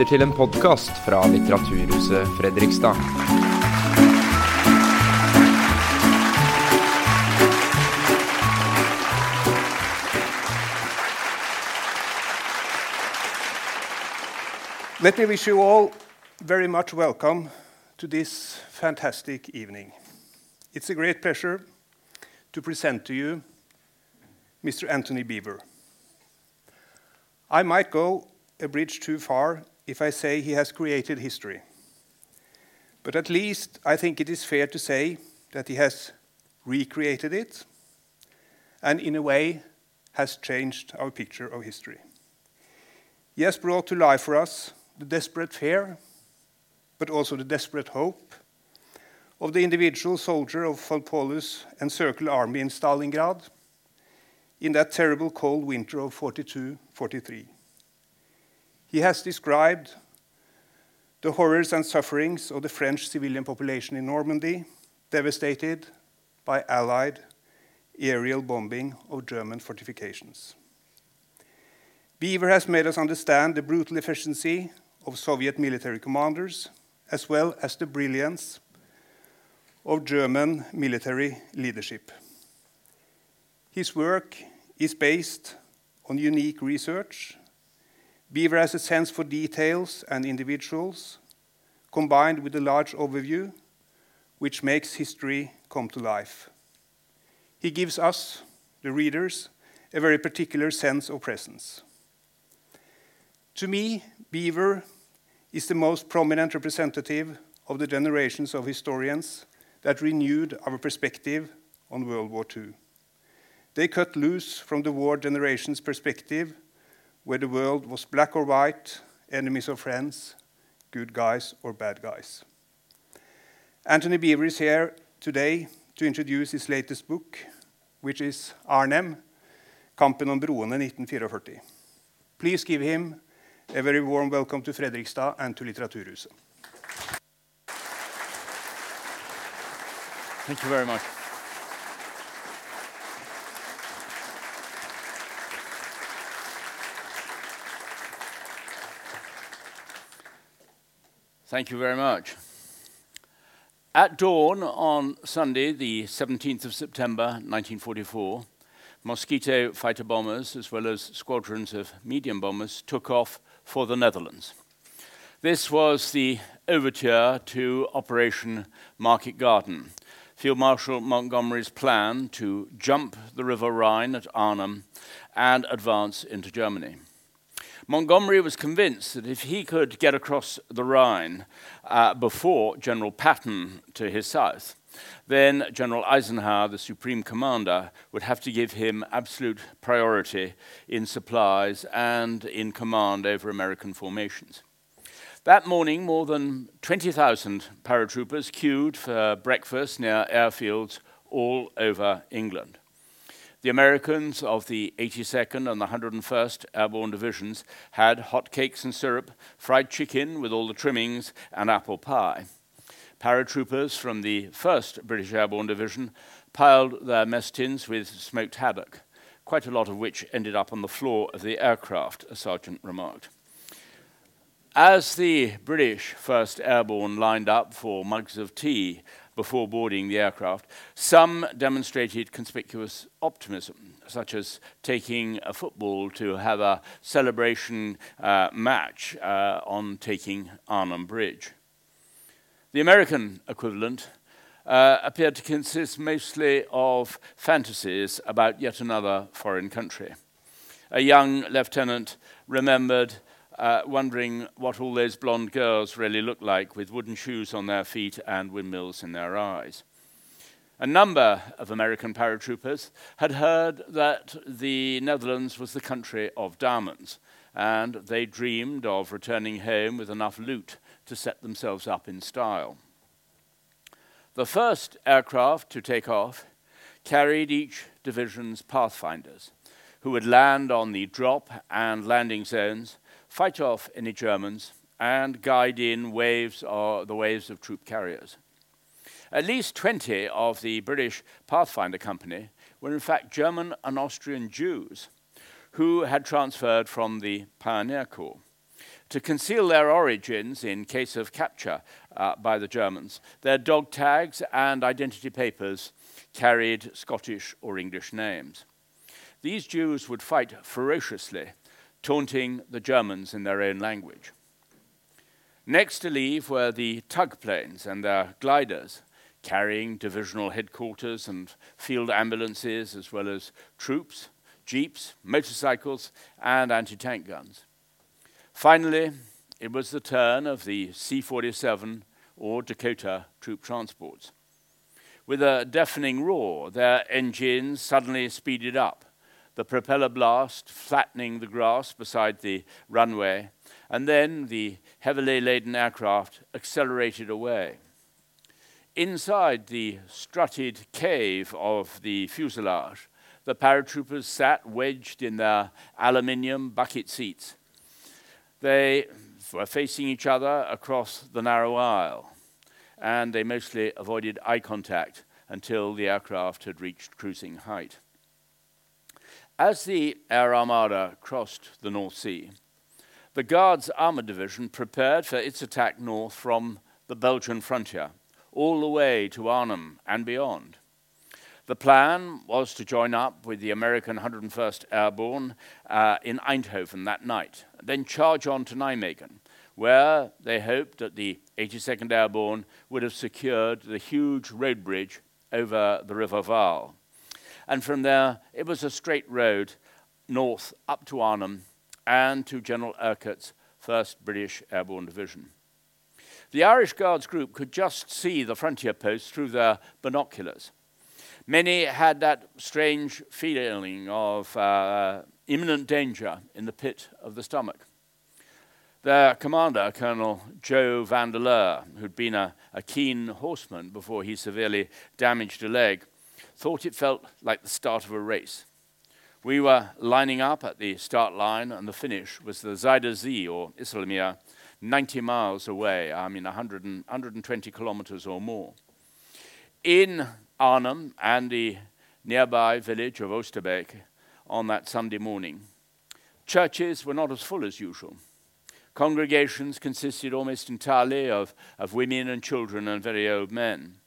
lytter til en podkast fra Litteraturhuset Fredrikstad. Let me wish you all very much welcome to this fantastic evening. It's a great pleasure to present to you Mr. Anthony Beevor. I might go a bridge too far if I say he has created history. But at least I think it is fair to say that he has recreated it and, in a way, has changed our picture of history. He has brought to life for us the desperate fear, but also the desperate hope of the individual soldier of von Paulus encircled army in Stalingrad in that terrible cold winter of 42 43. He has described the horrors and sufferings of the French civilian population in Normandy, devastated by Allied aerial bombing of German fortifications. Beevor has made us understand the brutal efficiency of Soviet military commanders, as well as the brilliance of German military leadership. His work is based on unique research. Beevor has a sense for details and individuals, combined with a large overview, which makes history come to life. He gives us, the readers, a very particular sense of presence. To me, Beevor is the most prominent representative of the generations of historians that renewed our perspective on World War II. They cut loose from the war generation's perspective, where the world was black or white, enemies or friends, good guys or bad guys. Anthony Beevor is here today to introduce his latest book, which is Arnhem, Kampen om broene 1944. Please give him a very warm welcome to Fredrikstad and to Litteraturhuset. Thank you very much. Thank you very much. At dawn on Sunday, the 17th of September 1944, Mosquito fighter bombers, as well as squadrons of medium bombers, took off for the Netherlands. This was the overture to Operation Market Garden, Field Marshal Montgomery's plan to jump the River Rhine at Arnhem and advance into Germany. Montgomery was convinced that if he could get across the Rhine uh, before General Patton to his south, then General Eisenhower, the Supreme Commander, would have to give him absolute priority in supplies and in command over American formations. That morning, more than 20,000 paratroopers queued for breakfast near airfields all over England. The Americans of the 82nd and the 101st Airborne Divisions had hot cakes and syrup, fried chicken with all the trimmings, and apple pie. Paratroopers from the 1st British Airborne Division piled their mess tins with smoked haddock, quite a lot of which ended up on the floor of the aircraft, a sergeant remarked. As the British 1st Airborne lined up for mugs of tea before boarding the aircraft, some demonstrated conspicuous optimism, such as taking a football to have a celebration uh, match uh, on taking Arnhem Bridge. The American equivalent uh, appeared to consist mostly of fantasies about yet another foreign country. A young lieutenant remembered uh, wondering what all those blonde girls really looked like with wooden shoes on their feet and windmills in their eyes. A number of American paratroopers had heard that the Netherlands was the country of diamonds, and they dreamed of returning home with enough loot to set themselves up in style. The first aircraft to take off carried each division's pathfinders, who would land on the drop and landing zones fight off any Germans, and guide in waves or the waves of troop carriers. At least 20 of the British Pathfinder Company were in fact German and Austrian Jews who had transferred from the Pioneer Corps. To conceal their origins in case of capture uh, by the Germans, their dog tags and identity papers carried Scottish or English names. These Jews would fight ferociously, taunting the Germans in their own language. Next to leave were the tug planes and their gliders, carrying divisional headquarters and field ambulances, as well as troops, jeeps, motorcycles, and anti tank guns. Finally, it was the turn of the C 47 or Dakota troop transports. With a deafening roar, their engines suddenly speeded up the propeller blast flattening the grass beside the runway, and then the heavily laden aircraft accelerated away. Inside the strutted cave of the fuselage, the paratroopers sat wedged in their aluminium bucket seats. They were facing each other across the narrow aisle, and they mostly avoided eye contact until the aircraft had reached cruising height. As the Air Armada crossed the North Sea, the Guards Armored Division prepared for its attack north from the Belgian frontier, all the way to Arnhem and beyond. The plan was to join up with the American 101st Airborne uh, in Eindhoven that night, then charge on to Nijmegen, where they hoped that the 82nd Airborne would have secured the huge road bridge over the River Waal. And from there, it was a straight road north up to Arnhem and to General Urquhart's 1st British Airborne Division. The Irish Guards group could just see the frontier posts through their binoculars. Many had that strange feeling of uh, imminent danger in the pit of the stomach. Their commander, Colonel Joe Vandeleur, who'd been a, a keen horseman before he severely damaged a leg, thought it felt like the start of a race. We were lining up at the start line, and the finish was the Zuider Zee, or IJsselmeer, 90 miles away, I mean 100 and, 120 kilometers or more. In Arnhem and the nearby village of Oosterbeek on that Sunday morning, churches were not as full as usual. Congregations consisted almost entirely of, of women and children and very old men.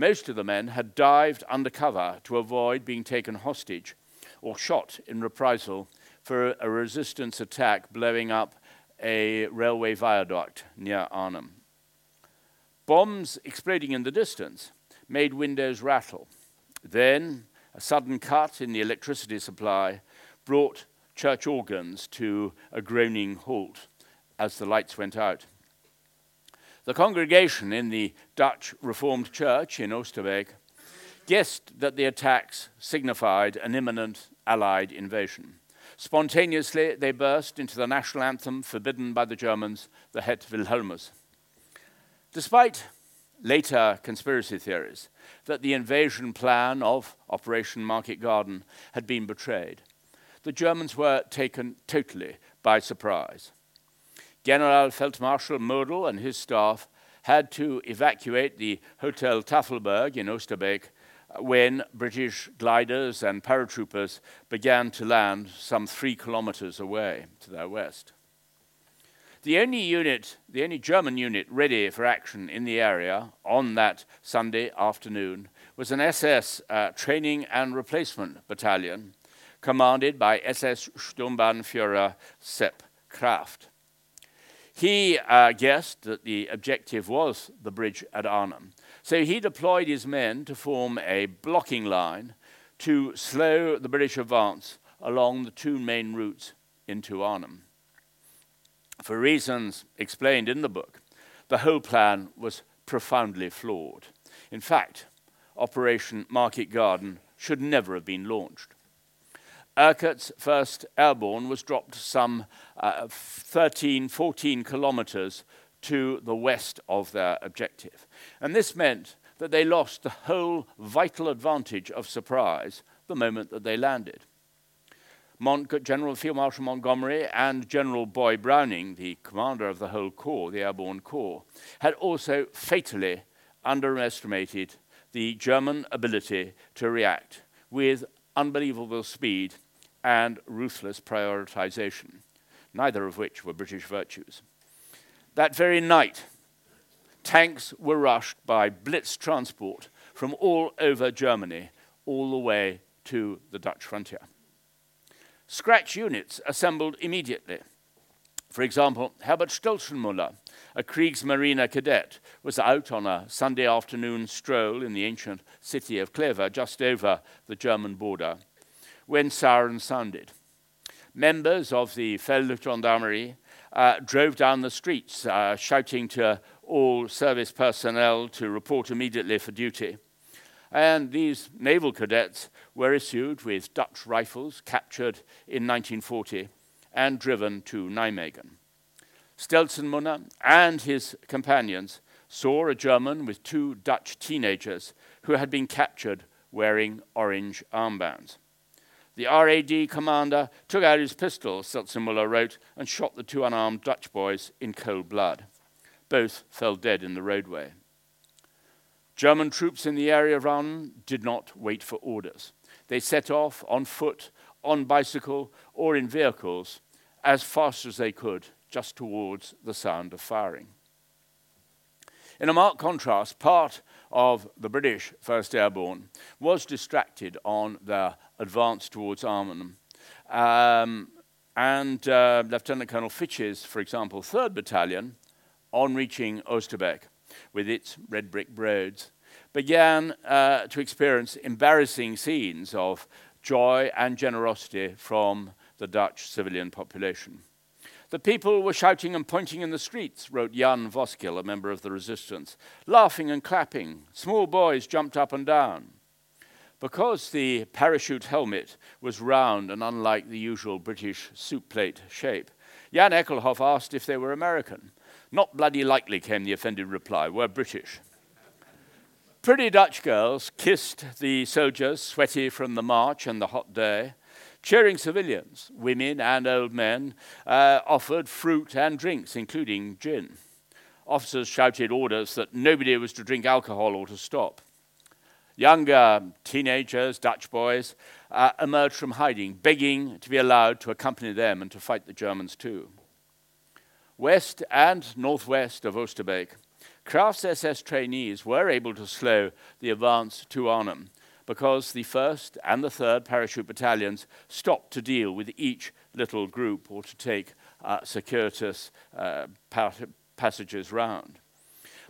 Most of the men had dived under cover to avoid being taken hostage or shot in reprisal for a resistance attack blowing up a railway viaduct near Arnhem. Bombs exploding in the distance made windows rattle. Then, a sudden cut in the electricity supply brought church organs to a groaning halt as the lights went out. The congregation in the Dutch Reformed Church in Oosterbeek guessed that the attacks signified an imminent Allied invasion. Spontaneously, they burst into the national anthem forbidden by the Germans, the Het Wilhelmus. Despite later conspiracy theories that the invasion plan of Operation Market Garden had been betrayed, the Germans were taken totally by surprise. General Feldmarschall Model and his staff had to evacuate the Hotel Tafelberg in Oosterbeek when British gliders and paratroopers began to land some three kilometers away to their west. The only unit, the only German unit ready for action in the area on that Sunday afternoon was an SS uh, training and replacement battalion commanded by SS Sturmbannführer Sepp Krafft. He uh, guessed that the objective was the bridge at Arnhem. So he deployed his men to form a blocking line to slow the British advance along the two main routes into Arnhem. For reasons explained in the book, the whole plan was profoundly flawed. In fact, Operation Market Garden should never have been launched. Urquhart's first airborne was dropped some uh, 13, 14 kilometers to the west of their objective. And this meant that they lost the whole vital advantage of surprise the moment that they landed. Mont- General Field Marshal Montgomery and General Boy Browning, the commander of the whole corps, the Airborne Corps, had also fatally underestimated the German ability to react with unbelievable speed and ruthless prioritization. neither of which were British virtues. That very night, tanks were rushed by blitz transport from all over Germany, all the way to the Dutch frontier. Scratch units assembled immediately. For example, Herbert Stolzenmüller, a Kriegsmarine cadet, was out on a Sunday afternoon stroll in the ancient city of Kleve, just over the German border, when sirens sounded. Members of the Feldgendarmerie uh, drove down the streets, uh, shouting to all service personnel to report immediately for duty. And these naval cadets were issued with Dutch rifles captured in 1940 and driven to Nijmegen. Stelzenmuller and his companions saw a German with two Dutch teenagers who had been captured wearing orange armbands. The RAD commander took out his pistol, Stelzenmuller wrote, and shot the two unarmed Dutch boys in cold blood. Both fell dead in the roadway. German troops in the area Arnhem did not wait for orders. They set off on foot, on bicycle, or in vehicles as fast as they could, just towards the sound of firing. In a marked contrast, part of the British 1st Airborne was distracted on their advance towards Arnhem. Um, and uh, Lieutenant Colonel Fitch's, for example, 3rd Battalion, on reaching Oosterbeek, with its red brick roads, began uh, to experience embarrassing scenes of joy and generosity from the Dutch civilian population. The people were shouting and pointing in the streets, wrote Jan Voskuil, a member of the resistance, laughing and clapping. Small boys jumped up and down. Because the parachute helmet was round and unlike the usual British soup plate shape, Jan Eijkelhoff asked if they were American. Not bloody likely, came the offended reply. We're British. Pretty Dutch girls kissed the soldiers, sweaty from the march and the hot day. Cheering civilians, women and old men, uh, offered fruit and drinks, including gin. Officers shouted orders that nobody was to drink alcohol or to stop. Younger teenagers, Dutch boys, uh, emerged from hiding, begging to be allowed to accompany them and to fight the Germans too. West and northwest of Oosterbeek, Krafft's SS trainees were able to slow the advance to Arnhem because the 1st and the 3rd parachute battalions stopped to deal with each little group or to take uh, circuitous uh, passages round.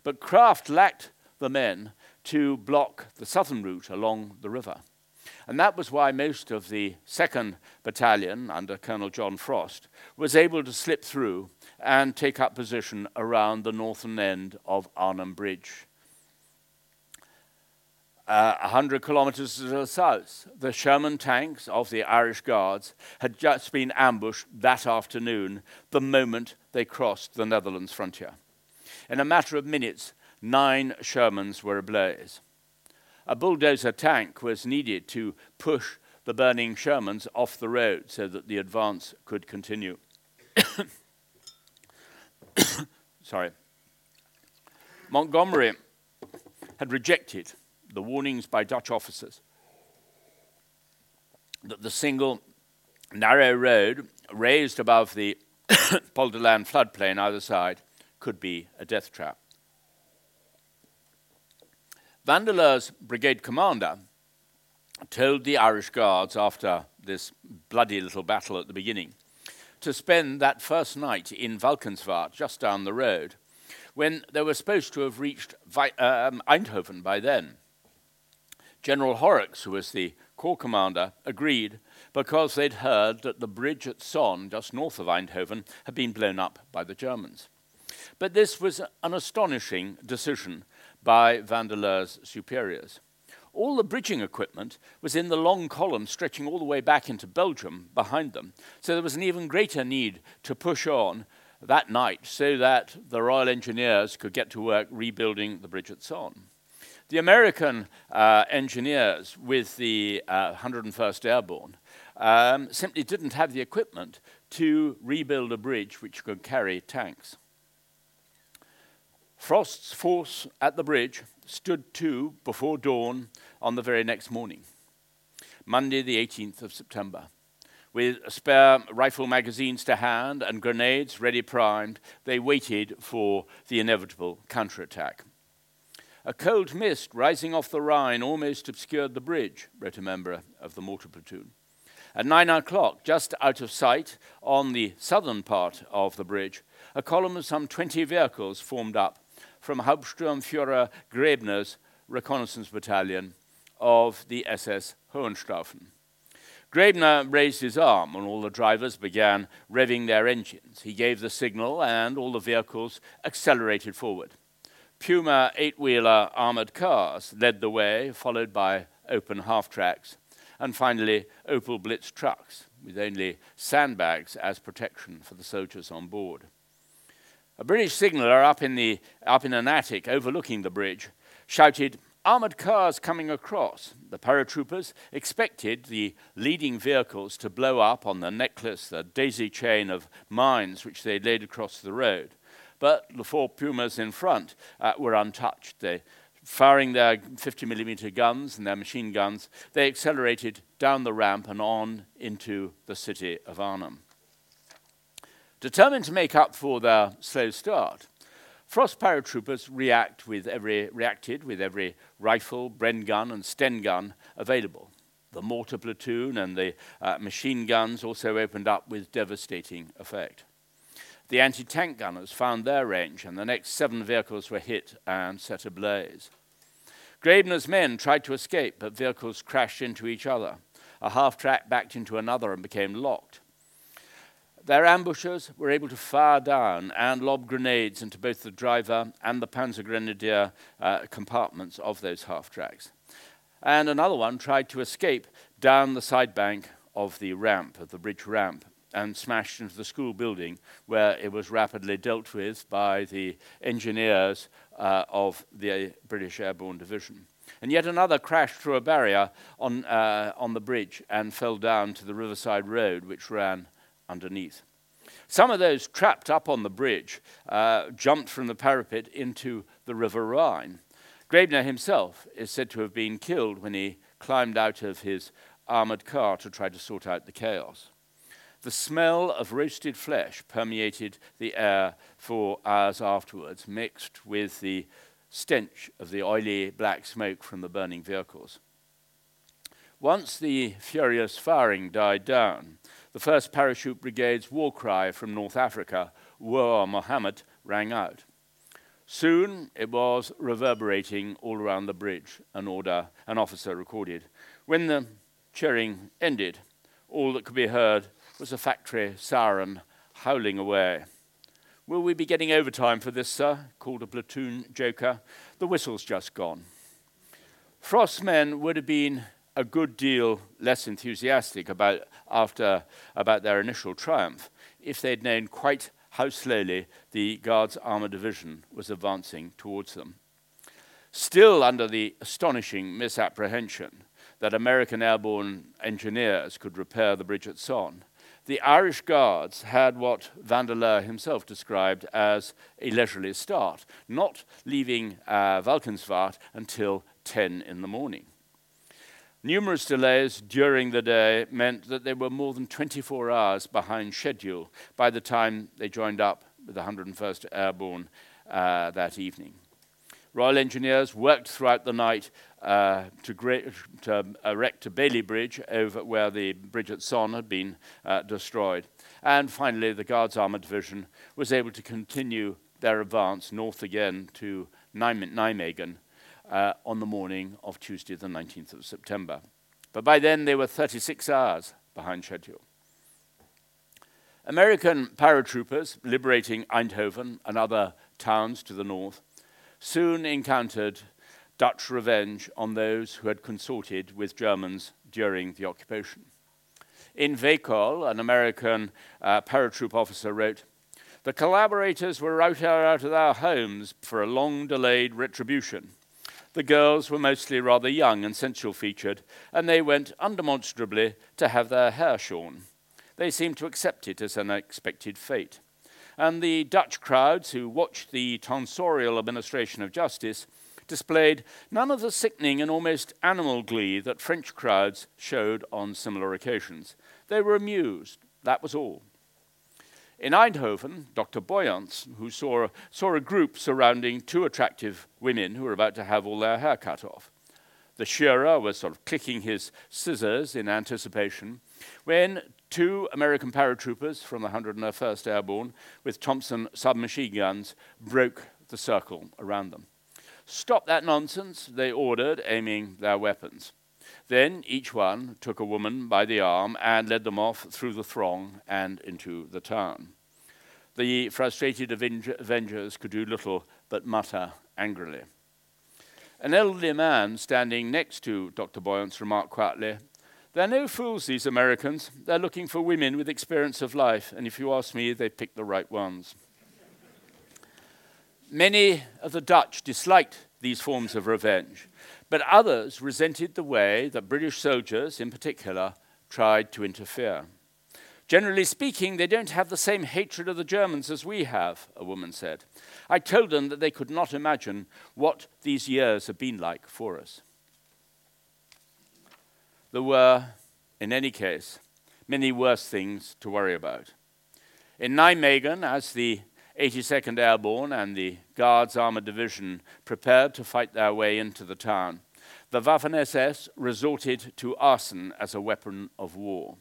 But Krafft lacked the men to block the southern route along the river. And that was why most of the 2nd Battalion, under Colonel John Frost, was able to slip through and take up position around the northern end of Arnhem Bridge. Uh, 100 kilometers to the south, the Sherman tanks of the Irish Guards had just been ambushed that afternoon, the moment they crossed the Netherlands frontier. In a matter of minutes, nine Shermans were ablaze. A bulldozer tank was needed to push the burning Shermans off the road so that the advance could continue. Sorry. Montgomery had rejected the warnings by Dutch officers that the single narrow road raised above the Polderland floodplain either side could be a death trap. Vandeleurs' brigade commander told the Irish Guards after this bloody little battle at the beginning to spend that first night in Valkenswaard, just down the road, when they were supposed to have reached um, Eindhoven by then. General Horrocks, who was the corps commander, agreed because they'd heard that the bridge at Son, just north of Eindhoven, had been blown up by the Germans. But this was an astonishing decision by Vandeleur's superiors. All the bridging equipment was in the long column stretching all the way back into Belgium behind them. So there was an even greater need to push on that night so that the Royal Engineers could get to work rebuilding the bridge at Son. The American uh, engineers with the uh, 101st Airborne um, simply didn't have the equipment to rebuild a bridge which could carry tanks. Frost's force at the bridge stood to before dawn on the very next morning, Monday, the 18th of September, With spare rifle magazines to hand and grenades ready primed, they waited for the inevitable counterattack. A cold mist rising off the Rhine almost obscured the bridge, wrote a member of the mortar platoon. At nine o'clock, just out of sight on the southern part of the bridge, a column of some 20 vehicles formed up from Hauptsturmführer Gräbner's reconnaissance battalion of the SS Hohenstaufen. Grebner raised his arm and all the drivers began revving their engines. He gave the signal and all the vehicles accelerated forward. Puma eight wheeler armored cars led the way, followed by open half tracks, and finally Opel Blitz trucks with only sandbags as protection for the soldiers on board. A British signaller up in, the, up in an attic overlooking the bridge shouted, armored cars coming across. The paratroopers expected the leading vehicles to blow up on the necklace, the daisy chain of mines which they laid across the road. But the four Pumas in front uh, were untouched. They, firing their 50 millimeter guns and their machine guns, they accelerated down the ramp and on into the city of Arnhem. Determined to make up for their slow start, Frost paratroopers react with every, reacted with every rifle, Bren gun, and Sten gun available. The mortar platoon and the uh, machine guns also opened up with devastating effect. The anti tank gunners found their range, and the next seven vehicles were hit and set ablaze. Gräbner's men tried to escape, but vehicles crashed into each other. A half track backed into another and became locked. Their ambushers were able to fire down and lob grenades into both the driver and the Panzer Grenadier uh, compartments of those half tracks. And another one tried to escape down the side bank of the ramp, of the bridge ramp, and smashed into the school building where it was rapidly dealt with by the engineers uh, of the British Airborne Division. And yet another crashed through a barrier on, uh, on the bridge and fell down to the Riverside Road, which ran underneath. Some of those trapped up on the bridge uh, jumped from the parapet into the River Rhine. Gräbner himself is said to have been killed when he climbed out of his armored car to try to sort out the chaos. The smell of roasted flesh permeated the air for hours afterwards, mixed with the stench of the oily black smoke from the burning vehicles. Once the furious firing died down, the 1st Parachute Brigade's war cry from North Africa, War Mohammed, rang out. Soon it was reverberating all around the bridge, an order an officer recorded. When the cheering ended, all that could be heard was a factory siren howling away. Will we be getting overtime for this, sir? called a platoon joker. The whistle's just gone. Frost's men would have been a good deal less enthusiastic about, after, about their initial triumph if they'd known quite how slowly the Guards Armour Division was advancing towards them. Still under the astonishing misapprehension that American airborne engineers could repair the bridge at Son, the Irish Guards had what Vandeleur himself described as a leisurely start, not leaving uh, Valkenswaard until 10 in the morning. Numerous delays during the day meant that they were more than 24 hours behind schedule by the time they joined up with the 101st Airborne uh, that evening. Royal Engineers worked throughout the night uh, to, gra- to, erect a Bailey Bridge over where the bridge at Son had been uh, destroyed. And finally, the Guards Armour Division was able to continue their advance north again to Nijmegen uh, on the morning of Tuesday, the 19th of September. But by then, they were 36 hours behind schedule. American paratroopers liberating Eindhoven and other towns to the north soon encountered Dutch revenge on those who had consorted with Germans during the occupation. In Veghel, an American uh, paratroop officer wrote, The collaborators were routed out of their homes for a long delayed retribution. The girls were mostly rather young and sensual featured, and they went undemonstrably to have their hair shorn. They seemed to accept it as an expected fate. And the Dutch crowds who watched the tonsorial administration of justice displayed none of the sickening and almost animal glee that French crowds showed on similar occasions. They were amused. That was all. In Eindhoven, Dr. Boyants, who saw, saw a group surrounding two attractive women who were about to have all their hair cut off. The shearer was sort of clicking his scissors in anticipation when two American paratroopers from the 101st Airborne with Thompson submachine guns broke the circle around them. Stop that nonsense, they ordered, aiming their weapons. Then each one took a woman by the arm and led them off through the throng and into the town. The frustrated avengers could do little but mutter angrily. An elderly man standing next to Dr. Boyance remarked quietly, They're no fools, these Americans. They're looking for women with experience of life, and if you ask me, they picked the right ones. Many of the Dutch disliked these forms of revenge, but others resented the way that British soldiers, in particular, tried to interfere. Generally speaking, they don't have the same hatred of the Germans as we have, a woman said. I told them that they could not imagine what these years have been like for us. There were, in any case, many worse things to worry about. In Nijmegen, as the 82nd Airborne and the Guards Armored Division prepared to fight their way into the town, the Waffen SS resorted to arson as a weapon of war.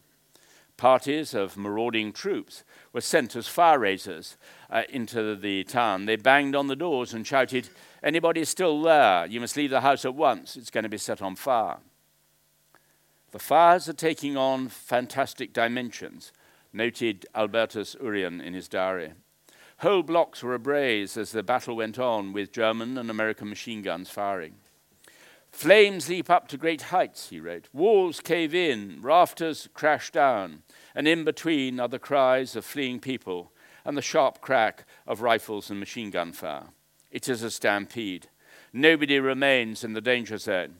Parties of marauding troops were sent as fire raisers uh, into the town. They banged on the doors and shouted, Anybody still there? You must leave the house at once. It's going to be set on fire. The fires are taking on fantastic dimensions, noted Albertus Urien in his diary. Whole blocks were ablaze as the battle went on, with German and American machine guns firing. Flames leap up to great heights, he wrote. Walls cave in, rafters crash down, and in between are the cries of fleeing people and the sharp crack of rifles and machine gun fire. It is a stampede. Nobody remains in the danger zone.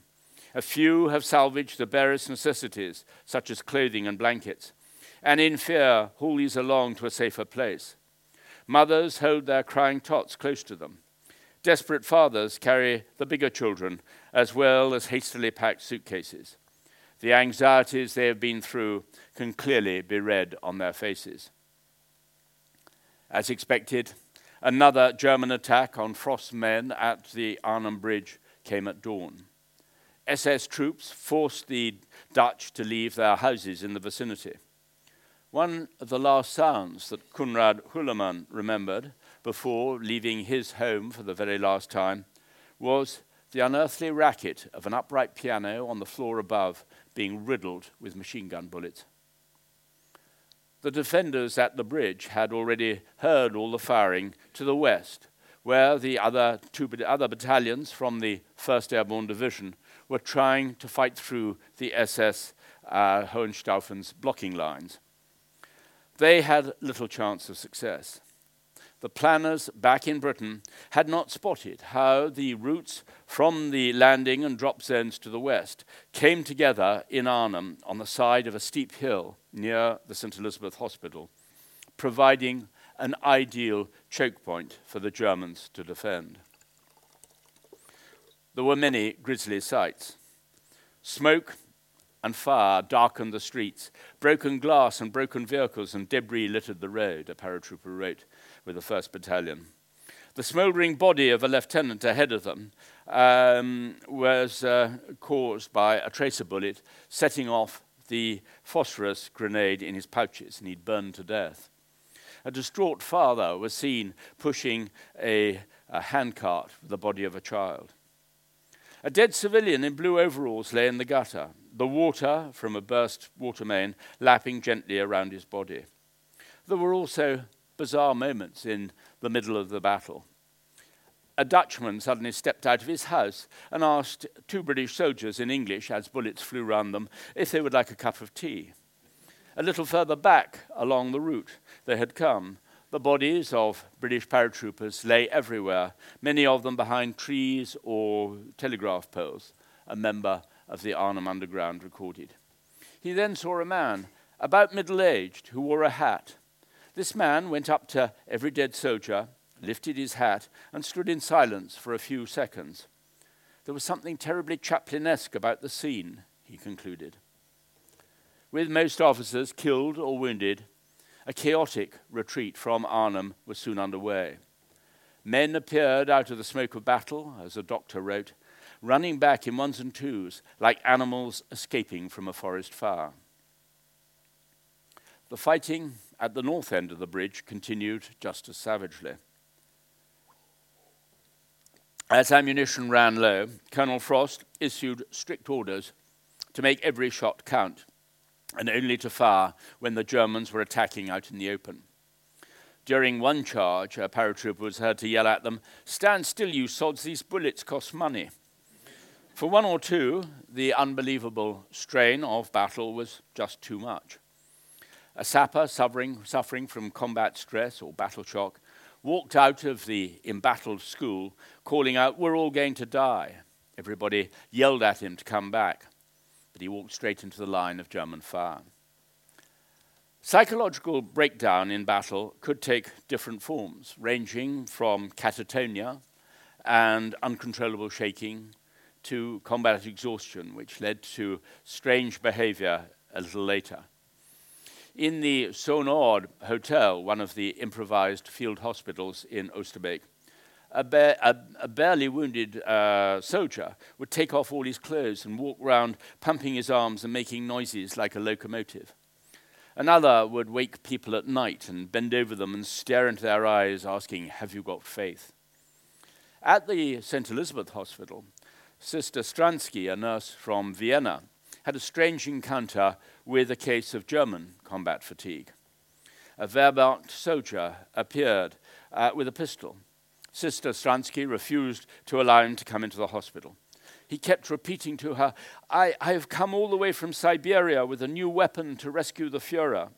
A few have salvaged the barest necessities, such as clothing and blankets, and in fear haul these along to a safer place. Mothers hold their crying tots close to them. Desperate fathers carry the bigger children as well as hastily packed suitcases. The anxieties they have been through can clearly be read on their faces. As expected, another German attack on Frost's men at the Arnhem Bridge came at dawn. SS troops forced the Dutch to leave their houses in the vicinity. One of the last sounds that Konrad Hulleman remembered before leaving his home for the very last time was the unearthly racket of an upright piano on the floor above being riddled with machine gun bullets. The defenders at the bridge had already heard all the firing to the west, where the other two other battalions from the 1st Airborne Division were trying to fight through the SS uh, Hohenstaufen's blocking lines. They had little chance of success the planners back in Britain had not spotted how the routes from the landing and drop zones to the west came together in Arnhem on the side of a steep hill near the St. Elizabeth Hospital, providing an ideal choke point for the Germans to defend. There were many grisly sights. Smoke and fire darkened the streets. Broken glass and broken vehicles and debris littered the road, a paratrooper wrote with the 1st Battalion. The smouldering body of a lieutenant ahead of them um, was uh, caused by a tracer bullet setting off the phosphorus grenade in his pouches, and he'd burned to death. A distraught father was seen pushing a, a handcart with the body of a child. A dead civilian in blue overalls lay in the gutter, the water from a burst water main lapping gently around his body. There were also bizarre moments in the middle of the battle. A Dutchman suddenly stepped out of his house and asked two British soldiers in English, as bullets flew round them, if they would like a cup of tea. A little further back along the route they had come, the bodies of British paratroopers lay everywhere, many of them behind trees or telegraph poles, a member of the Arnhem Underground recorded. He then saw a man, about middle aged, who wore a hat this man went up to every dead soldier, lifted his hat, and stood in silence for a few seconds. There was something terribly Chaplinesque about the scene, he concluded. With most officers killed or wounded, a chaotic retreat from Arnhem was soon underway. Men appeared out of the smoke of battle, as a doctor wrote, running back in ones and twos like animals escaping from a forest fire. The fighting at the north end of the bridge continued just as savagely. As ammunition ran low, Colonel Frost issued strict orders to make every shot count and only to fire when the Germans were attacking out in the open. During one charge, a paratrooper was heard to yell at them, Stand still, you sods, these bullets cost money. For one or two, the unbelievable strain of battle was just too much. A sapper suffering, suffering from combat stress or battle shock walked out of the embattled school calling out, We're all going to die. Everybody yelled at him to come back, but he walked straight into the line of German fire. Psychological breakdown in battle could take different forms, ranging from catatonia and uncontrollable shaking to combat exhaustion, which led to strange behavior a little later. In the Schoonoord Hotel, one of the improvised field hospitals in Oosterbeek, a, ba- a, a, barely wounded uh, soldier would take off all his clothes and walk around pumping his arms and making noises like a locomotive. Another would wake people at night and bend over them and stare into their eyes, asking, Have you got faith? At the St. Elizabeth Hospital, Sister Stransky, a nurse from Vienna, had a strange encounter with a case of German combat fatigue. A Wehrmacht soldier appeared uh, with a pistol. Sister Stransky refused to allow him to come into the hospital. He kept repeating to her, I, I have come all the way from Siberia with a new weapon to rescue the Fuhrer.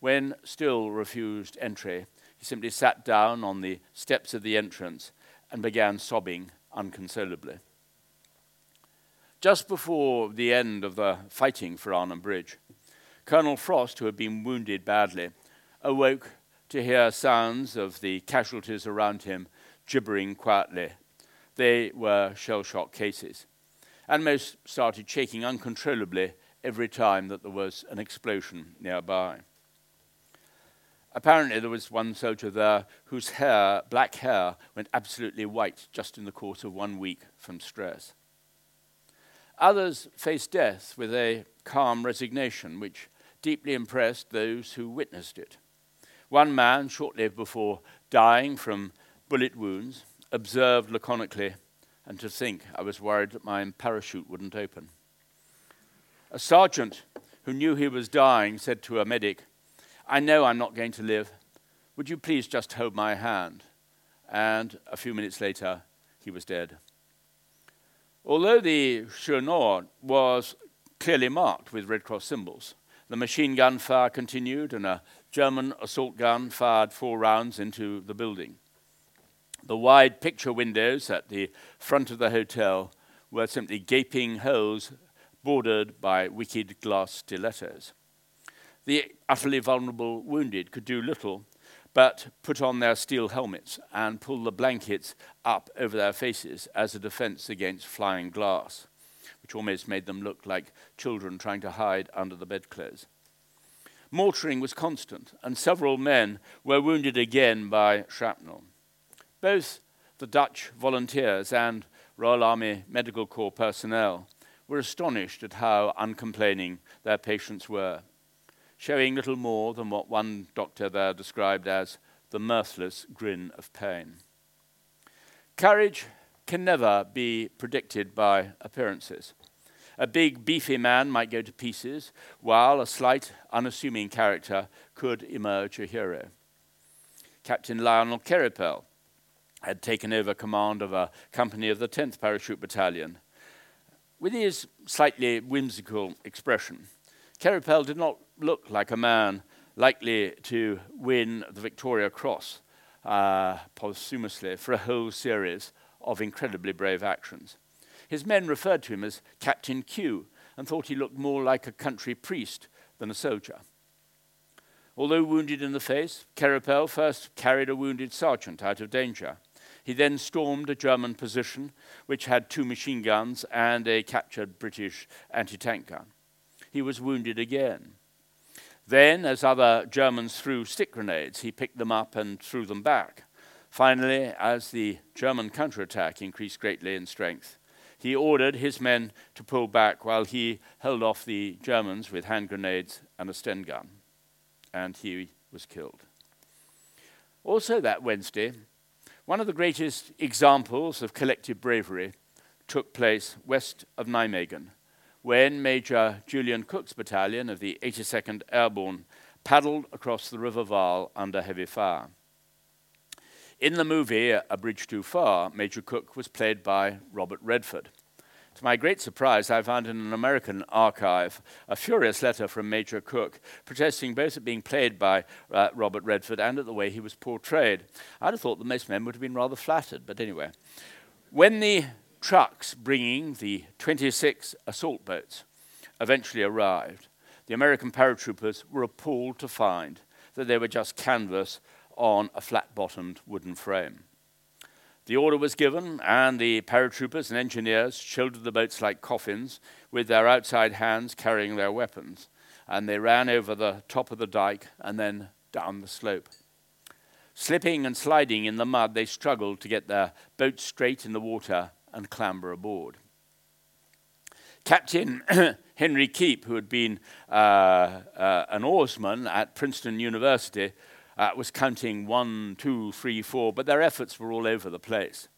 When still refused entry, he simply sat down on the steps of the entrance and began sobbing unconsolably. Just before the end of the fighting for Arnhem Bridge, Colonel Frost, who had been wounded badly, awoke to hear sounds of the casualties around him gibbering quietly. They were shell shock cases. And most started shaking uncontrollably every time that there was an explosion nearby. Apparently, there was one soldier there whose hair, black hair, went absolutely white just in the course of one week from stress. Others faced death with a calm resignation, which deeply impressed those who witnessed it. One man, shortly before dying from bullet wounds, observed laconically, and to think I was worried that my parachute wouldn't open. A sergeant who knew he was dying said to a medic, I know I'm not going to live. Would you please just hold my hand? And a few minutes later, he was dead. Although the Schoonoord was clearly marked with Red Cross symbols, the machine gun fire continued and a German assault gun fired four rounds into the building. The wide picture windows at the front of the hotel were simply gaping holes bordered by wicked glass stilettos. The utterly vulnerable wounded could do little but put on their steel helmets and pull the blankets up over their faces as a defense against flying glass, which almost made them look like children trying to hide under the bedclothes. Mortaring was constant, and several men were wounded again by shrapnel. Both the Dutch volunteers and Royal Army Medical Corps personnel were astonished at how uncomplaining their patients were showing little more than what one doctor there described as the mirthless grin of pain. Courage can never be predicted by appearances. A big, beefy man might go to pieces, while a slight, unassuming character could emerge a hero. Captain Lionel Queripel had taken over command of a company of the 10th Parachute Battalion. With his slightly whimsical expression, Queripel did not look like a man likely to win the Victoria Cross uh, posthumously for a whole series of incredibly brave actions. His men referred to him as Captain Q and thought he looked more like a country priest than a soldier. Although wounded in the face, Queripel first carried a wounded sergeant out of danger. He then stormed a German position which had two machine guns and a captured British anti tank gun. He was wounded again. Then, as other Germans threw stick grenades, he picked them up and threw them back. Finally, as the German counterattack increased greatly in strength, he ordered his men to pull back while he held off the Germans with hand grenades and a Sten gun. And he was killed. Also, that Wednesday, one of the greatest examples of collective bravery took place west of Nijmegen when Major Julian Cook's battalion of the 82nd Airborne paddled across the River Waal under heavy fire. In the movie A Bridge Too Far, Major Cook was played by Robert Redford. To my great surprise, I found in an American archive a furious letter from Major Cook protesting both at being played by uh, Robert Redford and at the way he was portrayed. I'd have thought that most men would have been rather flattered, but anyway. When the trucks bringing the 26 assault boats eventually arrived, the American paratroopers were appalled to find that they were just canvas on a flat bottomed wooden frame. The order was given, and the paratroopers and engineers shouldered the boats like coffins, with their outside hands carrying their weapons, and they ran over the top of the dike and then down the slope. Slipping and sliding in the mud, they struggled to get their boat straight in the water and clamber aboard. Captain Henry Keep, who had been uh, uh, an oarsman at Princeton University, uh, was counting one, two, three, four, but their efforts were all over the place.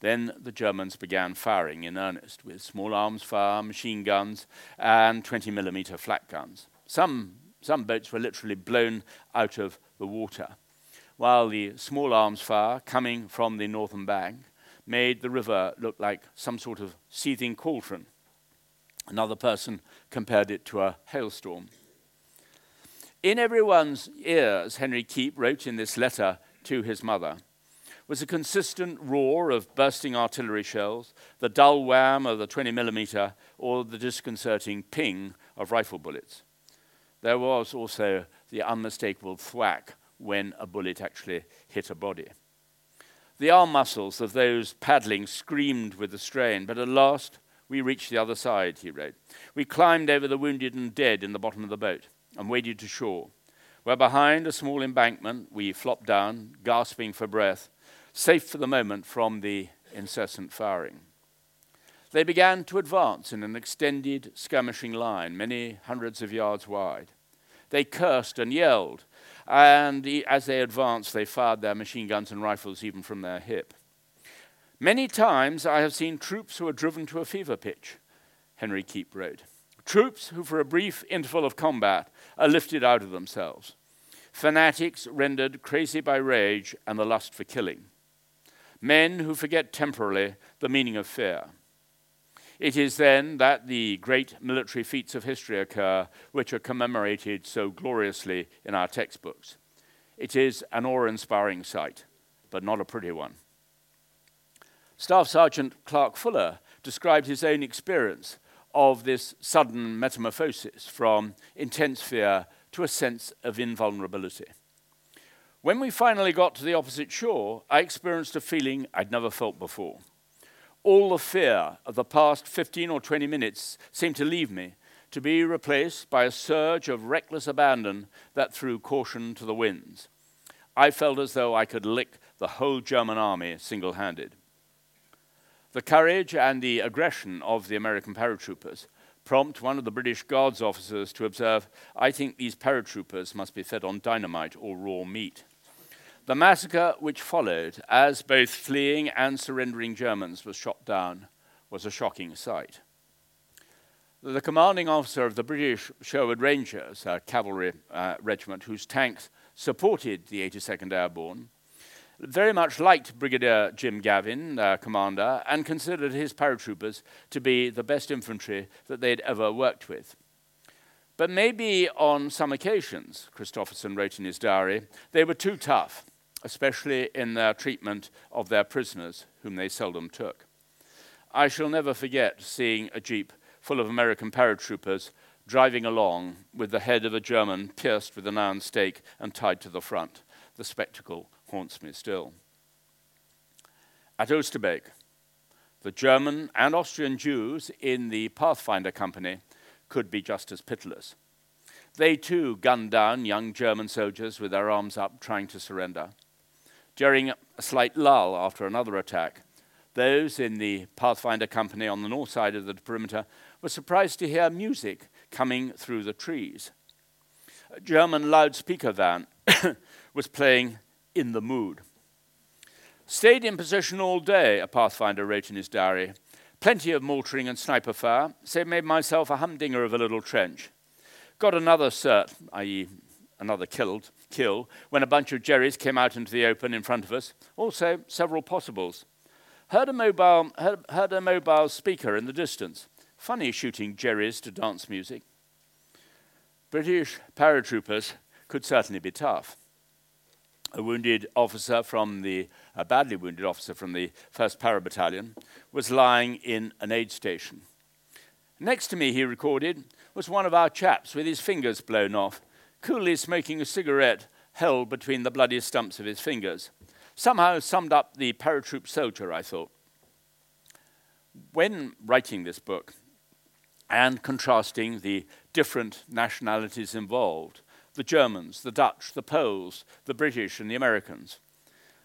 Then the Germans began firing in earnest with small arms fire, machine guns, and 20 millimeter flak guns. Some, some boats were literally blown out of the water, while the small arms fire coming from the northern bank made the river look like some sort of seething cauldron. Another person compared it to a hailstorm. In everyone's ears, Henry Keep wrote in this letter to his mother, was a consistent roar of bursting artillery shells, the dull wham of the 20 millimeter, or the disconcerting ping of rifle bullets. There was also the unmistakable thwack when a bullet actually hit a body. The arm muscles of those paddling screamed with the strain, but at last we reached the other side, he wrote. We climbed over the wounded and dead in the bottom of the boat and waded to shore, where behind a small embankment we flopped down, gasping for breath, safe for the moment from the incessant firing. They began to advance in an extended skirmishing line, many hundreds of yards wide. They cursed and yelled, and as they advanced, they fired their machine guns and rifles even from their hip. Many times I have seen troops who are driven to a fever pitch, Henry Keep wrote. Troops who, for a brief interval of combat, are lifted out of themselves. Fanatics rendered crazy by rage and the lust for killing. Men who forget temporarily the meaning of fear. It is then that the great military feats of history occur, which are commemorated so gloriously in our textbooks. It is an awe inspiring sight, but not a pretty one. Staff Sergeant Clark Fuller described his own experience of this sudden metamorphosis from intense fear to a sense of invulnerability. When we finally got to the opposite shore, I experienced a feeling I'd never felt before. All the fear of the past 15 or 20 minutes seemed to leave me, to be replaced by a surge of reckless abandon that threw caution to the winds. I felt as though I could lick the whole German army single handed. The courage and the aggression of the American paratroopers prompt one of the British Guards officers to observe, I think these paratroopers must be fed on dynamite or raw meat. The massacre which followed, as both fleeing and surrendering Germans were shot down, was a shocking sight. The commanding officer of the British Sherwood Rangers, a cavalry uh, regiment whose tanks supported the 82nd Airborne, very much liked Brigadier Jim Gavin, uh, commander, and considered his paratroopers to be the best infantry that they'd ever worked with. But maybe on some occasions, Christopherson wrote in his diary, they were too tough, especially in their treatment of their prisoners, whom they seldom took. I shall never forget seeing a jeep full of American paratroopers driving along with the head of a German pierced with an iron stake and tied to the front. The spectacle haunts me still. At Oosterbeek, the German and Austrian Jews in the Pathfinder Company could be just as pitiless. They too gunned down young German soldiers with their arms up, trying to surrender. During a slight lull after another attack, those in the Pathfinder company on the north side of the perimeter were surprised to hear music coming through the trees. A German loudspeaker van was playing In the Mood. Stayed in position all day, a Pathfinder wrote in his diary. Plenty of mortaring and sniper fire, so made myself a humdinger of a little trench. Got another cert, i.e., another killed, kill, when a bunch of Jerrys came out into the open in front of us. Also, several possibles. Heard a mobile, heard, heard a mobile speaker in the distance. Funny shooting Jerrys to dance music. British paratroopers could certainly be tough. A wounded officer from the, a badly wounded officer from the 1st Para Battalion was lying in an aid station. Next to me, he recorded, was one of our chaps with his fingers blown off, coolly smoking a cigarette held between the bloody stumps of his fingers. Somehow summed up the paratroop soldier, I thought. When writing this book and contrasting the different nationalities involved, the Germans, the Dutch, the Poles, the British, and the Americans,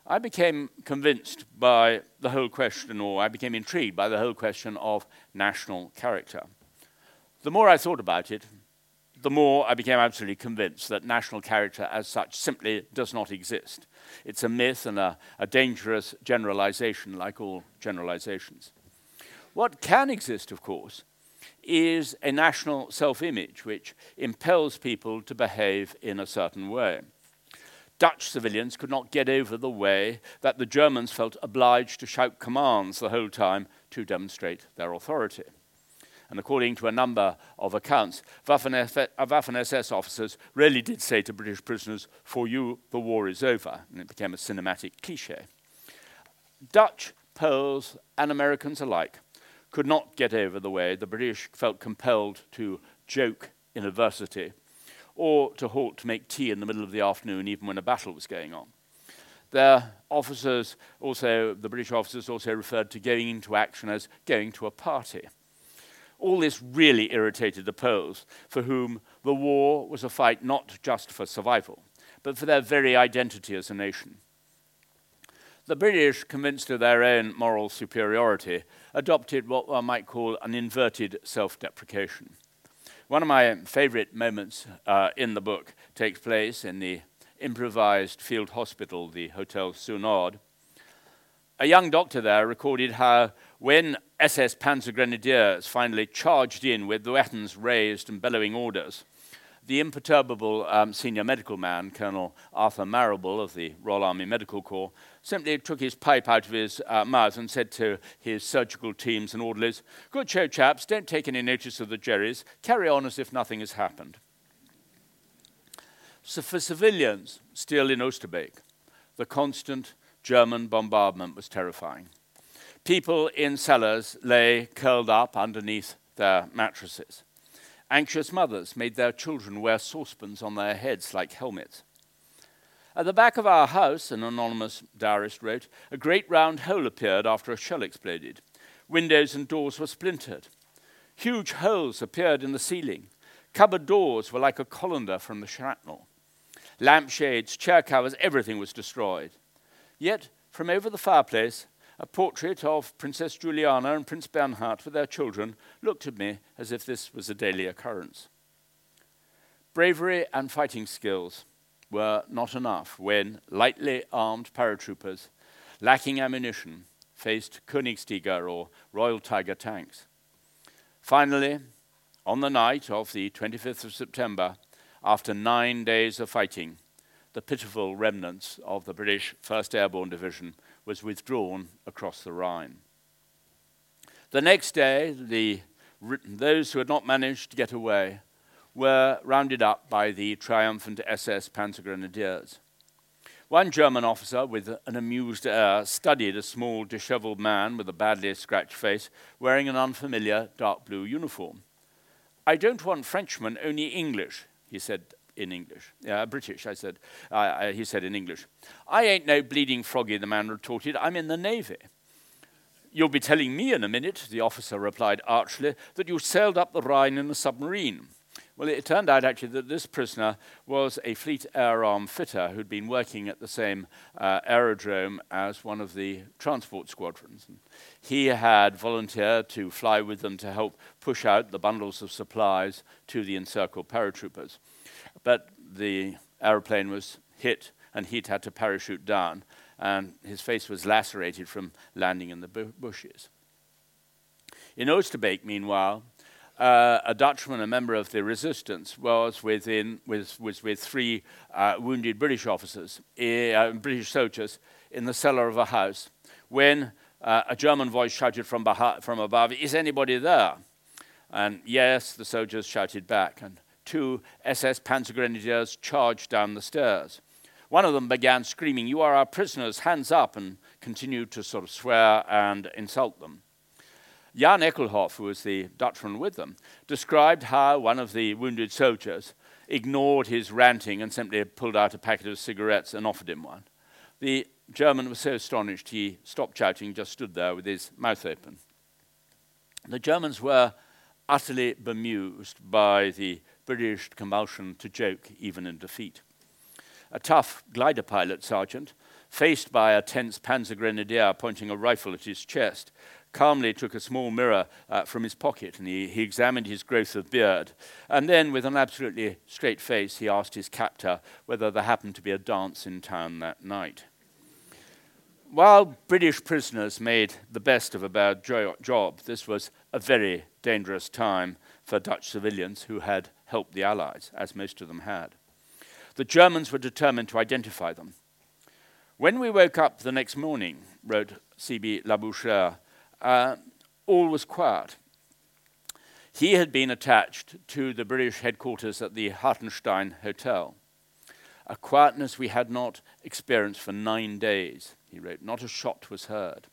I became convinced by the whole question, or I became intrigued by the whole question of national character. The more I thought about it, the more I became absolutely convinced that national character as such simply does not exist. It's a myth and a, a dangerous generalization, like all generalizations. What can exist, of course, is a national self image which impels people to behave in a certain way. Dutch civilians could not get over the way that the Germans felt obliged to shout commands the whole time to demonstrate their authority. And according to a number of accounts, Waffen uh, SS officers really did say to British prisoners, For you, the war is over. And it became a cinematic cliche. Dutch, Poles, and Americans alike could not get over the way the British felt compelled to joke in adversity or to halt to make tea in the middle of the afternoon, even when a battle was going on. Their officers also, the British officers also referred to going into action as going to a party. All this really irritated the Poles, for whom the war was a fight not just for survival, but for their very identity as a nation. The British, convinced of their own moral superiority, adopted what one might call an inverted self deprecation. One of my favorite moments uh, in the book takes place in the improvised field hospital, the Hotel Schoonoord. A young doctor there recorded how when SS Panzer Grenadiers finally charged in with the weapons raised and bellowing orders, the imperturbable um, senior medical man, Colonel Arthur Marrable of the Royal Army Medical Corps, simply took his pipe out of his uh, mouth and said to his surgical teams and orderlies, Good show, chaps, don't take any notice of the Jerrys, carry on as if nothing has happened. So for civilians still in Oosterbeek, the constant German bombardment was terrifying. People in cellars lay curled up underneath their mattresses. Anxious mothers made their children wear saucepans on their heads like helmets. At the back of our house, an anonymous diarist wrote, a great round hole appeared after a shell exploded. Windows and doors were splintered. Huge holes appeared in the ceiling. Cupboard doors were like a colander from the shrapnel. Lampshades, chair covers, everything was destroyed. Yet, from over the fireplace, a portrait of Princess Juliana and Prince Bernhard with their children looked at me as if this was a daily occurrence. Bravery and fighting skills were not enough when lightly armed paratroopers, lacking ammunition, faced Königstiger or Royal Tiger tanks. Finally, on the night of the 25th of September, after nine days of fighting, the pitiful remnants of the British 1st Airborne Division was withdrawn across the Rhine. The next day, the, those who had not managed to get away were rounded up by the triumphant SS Panzergrenadiers. One German officer, with an amused air, studied a small, disheveled man with a badly scratched face wearing an unfamiliar dark blue uniform. I don't want Frenchmen, only English, he said in English. British, I said. Uh, he said in English. I ain't no bleeding froggy, the man retorted. I'm in the Navy. You'll be telling me in a minute, the officer replied archly, that you sailed up the Rhine in a submarine. Well, it turned out actually that this prisoner was a Fleet Air Arm fitter who'd been working at the same uh, aerodrome as one of the transport squadrons. And he had volunteered to fly with them to help push out the bundles of supplies to the encircled paratroopers. But the aeroplane was hit and he'd had to parachute down, and his face was lacerated from landing in the bu bushes. In Oosterbeek, meanwhile, uh, a Dutchman, a member of the resistance, was, within, was, was with three uh, wounded British officers, uh, British soldiers, in the cellar of a house when uh, a German voice shouted from, from above, Is anybody there? And yes, the soldiers shouted back, and two SS Panzer Grenadiers charged down the stairs. One of them began screaming, You are our prisoners, hands up, and continued to sort of swear and insult them. Jan Eijkelhoff, who was the Dutchman with them, described how one of the wounded soldiers ignored his ranting and simply pulled out a packet of cigarettes and offered him one. The German was so astonished he stopped shouting, just stood there with his mouth open. The Germans were utterly bemused by the British compulsion to joke even in defeat a tough glider pilot sergeant, faced by a tense panzer grenadier pointing a rifle at his chest, calmly took a small mirror uh, from his pocket and he, he, examined his growth of beard. And then, with an absolutely straight face, he asked his captor whether there happened to be a dance in town that night. While British prisoners made the best of a bad jo job, this was a very dangerous time for Dutch civilians who had helped the Allies, as most of them had. The Germans were determined to identify them. When we woke up the next morning, wrote C.B. Labouchere, uh, all was quiet. He had been attached to the British headquarters at the Hartenstein Hotel. A quietness we had not experienced for nine days, he wrote. Not a shot was heard.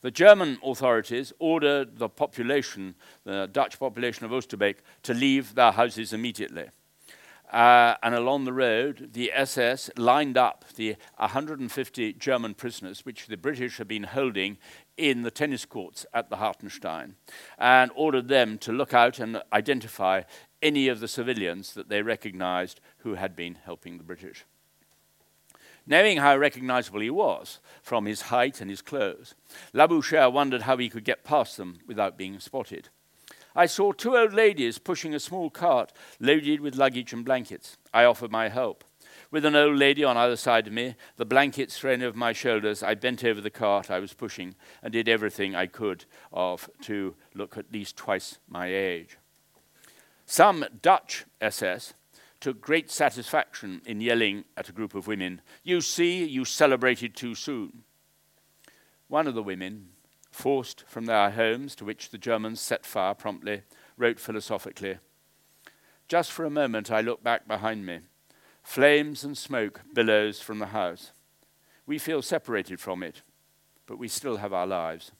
The German authorities ordered the population, the Dutch population of Oosterbeek, to leave their houses immediately. Uh, and along the road, the SS lined up the 150 German prisoners, which the British had been holding in the tennis courts at the Hartenstein, and ordered them to look out and identify any of the civilians that they recognized who had been helping the British. Knowing how recognizable he was from his height and his clothes, Labouchere wondered how he could get past them without being spotted. I saw two old ladies pushing a small cart loaded with luggage and blankets. I offered my help. With an old lady on either side of me, the blankets thrown over my shoulders, I bent over the cart I was pushing and did everything I could of to look at least twice my age. Some Dutch SS took great satisfaction in yelling at a group of women, You see, you celebrated too soon. One of the women, forced from their homes to which the Germans set fire promptly, wrote philosophically Just for a moment I look back behind me. Flames and smoke billows from the house. We feel separated from it, but we still have our lives.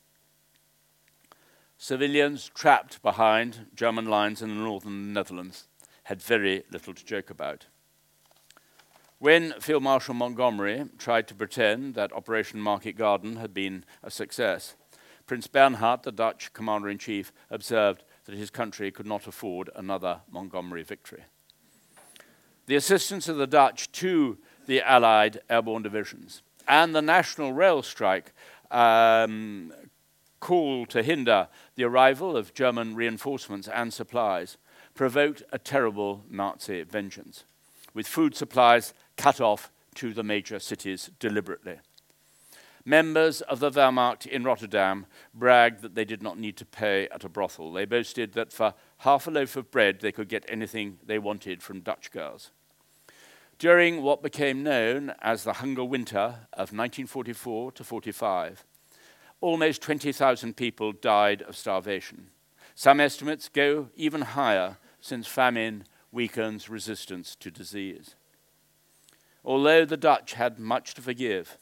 Civilians trapped behind German lines in the northern Netherlands had very little to joke about. When Field Marshal Montgomery tried to pretend that Operation Market Garden had been a success, Prince Bernhard, the Dutch commander in chief, observed that his country could not afford another Montgomery victory. The assistance of the Dutch to the Allied airborne divisions and the national rail strike um, to hinder the arrival of German reinforcements and supplies provoked a terrible Nazi vengeance, with food supplies cut off to the major cities deliberately. Members of the Wehrmacht in Rotterdam bragged that they did not need to pay at a brothel. They boasted that for half a loaf of bread they could get anything they wanted from Dutch girls. During what became known as the Hunger Winter of 1944 to 45, almost 20,000 people died of starvation. Some estimates go even higher since famine weakens resistance to disease. Although the Dutch had much to forgive,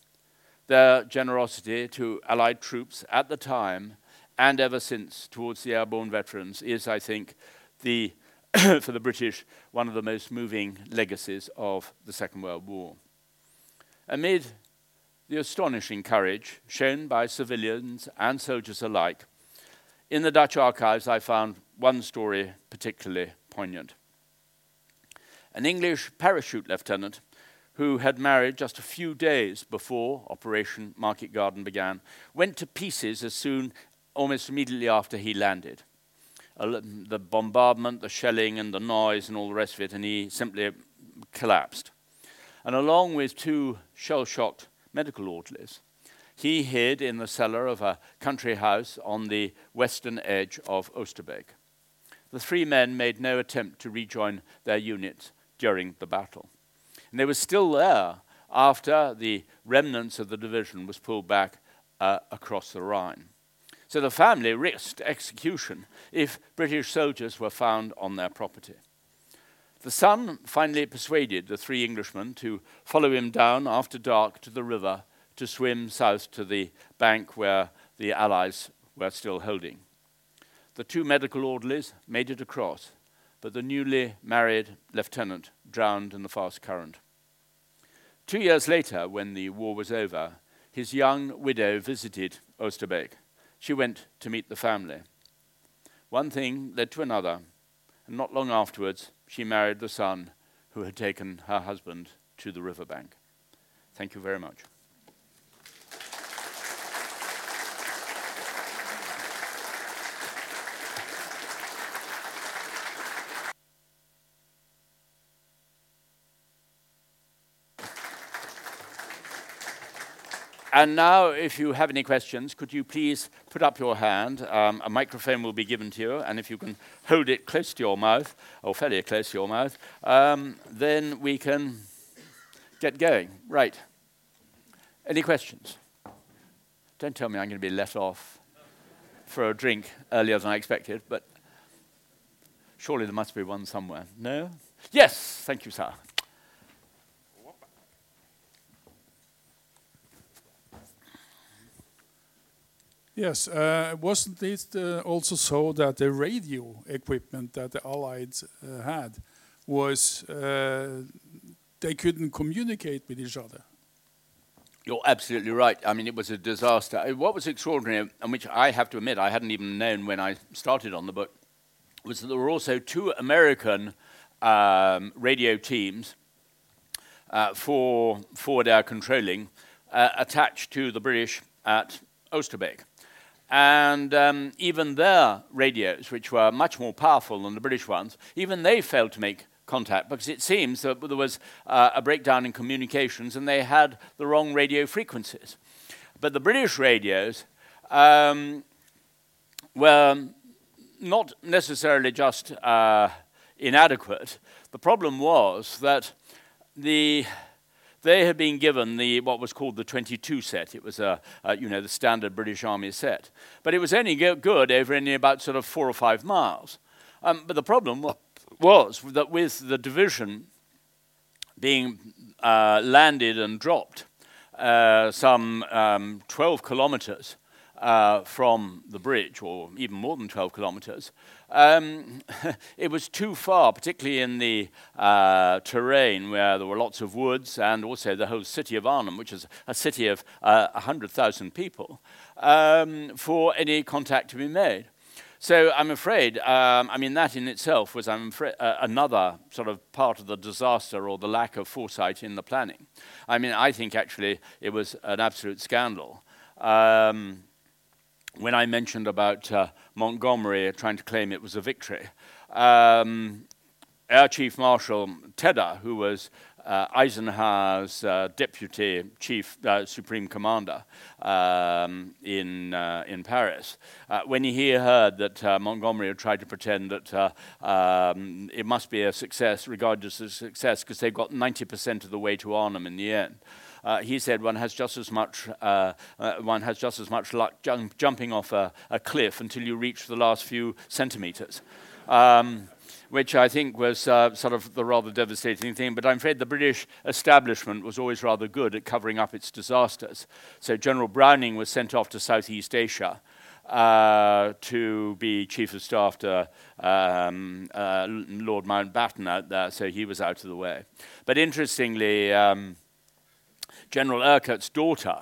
their generosity to Allied troops at the time and ever since towards the airborne veterans is, I think, the for the British, one of the most moving legacies of the Second World War. Amid the astonishing courage shown by civilians and soldiers alike. In the Dutch archives, I found one story particularly poignant. An English parachute lieutenant who had married just a few days before Operation Market Garden began, went to pieces as soon, almost immediately after he landed. The bombardment, the shelling, and the noise, and all the rest of it, and he simply collapsed. And along with two shell shocked medical orderlies, he hid in the cellar of a country house on the western edge of Oosterbeek. The three men made no attempt to rejoin their unit during the battle. And they were still there after the remnants of the division was pulled back uh, across the Rhine. So the family risked execution if British soldiers were found on their property. The son finally persuaded the three Englishmen to follow him down after dark to the river to swim south to the bank where the Allies were still holding. The two medical orderlies made it across, but the newly married lieutenant drowned in the fast current. Two years later, when the war was over, his young widow visited Oosterbeek. She went to meet the family. One thing led to another, and not long afterwards, she married the son who had taken her husband to the riverbank. Thank you very much. And now, if you have any questions, could you please put up your hand? Um, a microphone will be given to you, and if you can hold it close to your mouth, or fairly close to your mouth, um, then we can get going. Right. Any questions? Don't tell me I'm going to be let off for a drink earlier than I expected, but surely there must be one somewhere. No? Yes, thank you, sir. Yes, uh, wasn't it uh, also so that the radio equipment that the Allies uh, had was uh, they couldn't communicate with each other? You're absolutely right. I mean, it was a disaster. Uh, what was extraordinary, and which I have to admit I hadn't even known when I started on the book, was that there were also two American um, radio teams uh, for forward air controlling attached to the British at Oosterbeek. And um, even their radios, which were much more powerful than the British ones, even they failed to make contact because it seems that there was uh, a breakdown in communications and they had the wrong radio frequencies. But the British radios um, were not necessarily just uh, inadequate. The problem was that the they had been given the what was called the 22 set. It was a, a you know the standard British Army set, but it was only good over only about sort of four or five miles. Um, but the problem was that with the division being uh, landed and dropped uh, some um, 12 kilometers uh, from the bridge, or even more than 12 kilometers, um, it was too far, particularly in the uh, terrain where there were lots of woods and also the whole city of Arnhem, which is a city of uh, 100,000 people, um, for any contact to be made. So I'm afraid, um, I mean, that in itself was, I'm uh, another sort of part of the disaster or the lack of foresight in the planning. I mean, I think actually it was an absolute scandal. Um, when I mentioned about uh, Montgomery trying to claim it was a victory, um, Air Chief Marshal Tedder, who was uh, Eisenhower's uh, deputy chief, uh, supreme commander um, in, uh, in Paris, uh, when he heard that uh, Montgomery had tried to pretend that um, it must be a success, regardless of success, because they got 90% of the way to Arnhem in the end uh, he said one has just as much uh, uh, one has just as much luck jump, jumping off a, a, cliff until you reach the last few centimeters. Um, which I think was uh, sort of the rather devastating thing. But I'm afraid the British establishment was always rather good at covering up its disasters. So General Browning was sent off to Southeast Asia uh, to be chief of staff to um, uh, Lord Mountbatten out there, so he was out of the way. But interestingly, um, General Urquhart's daughter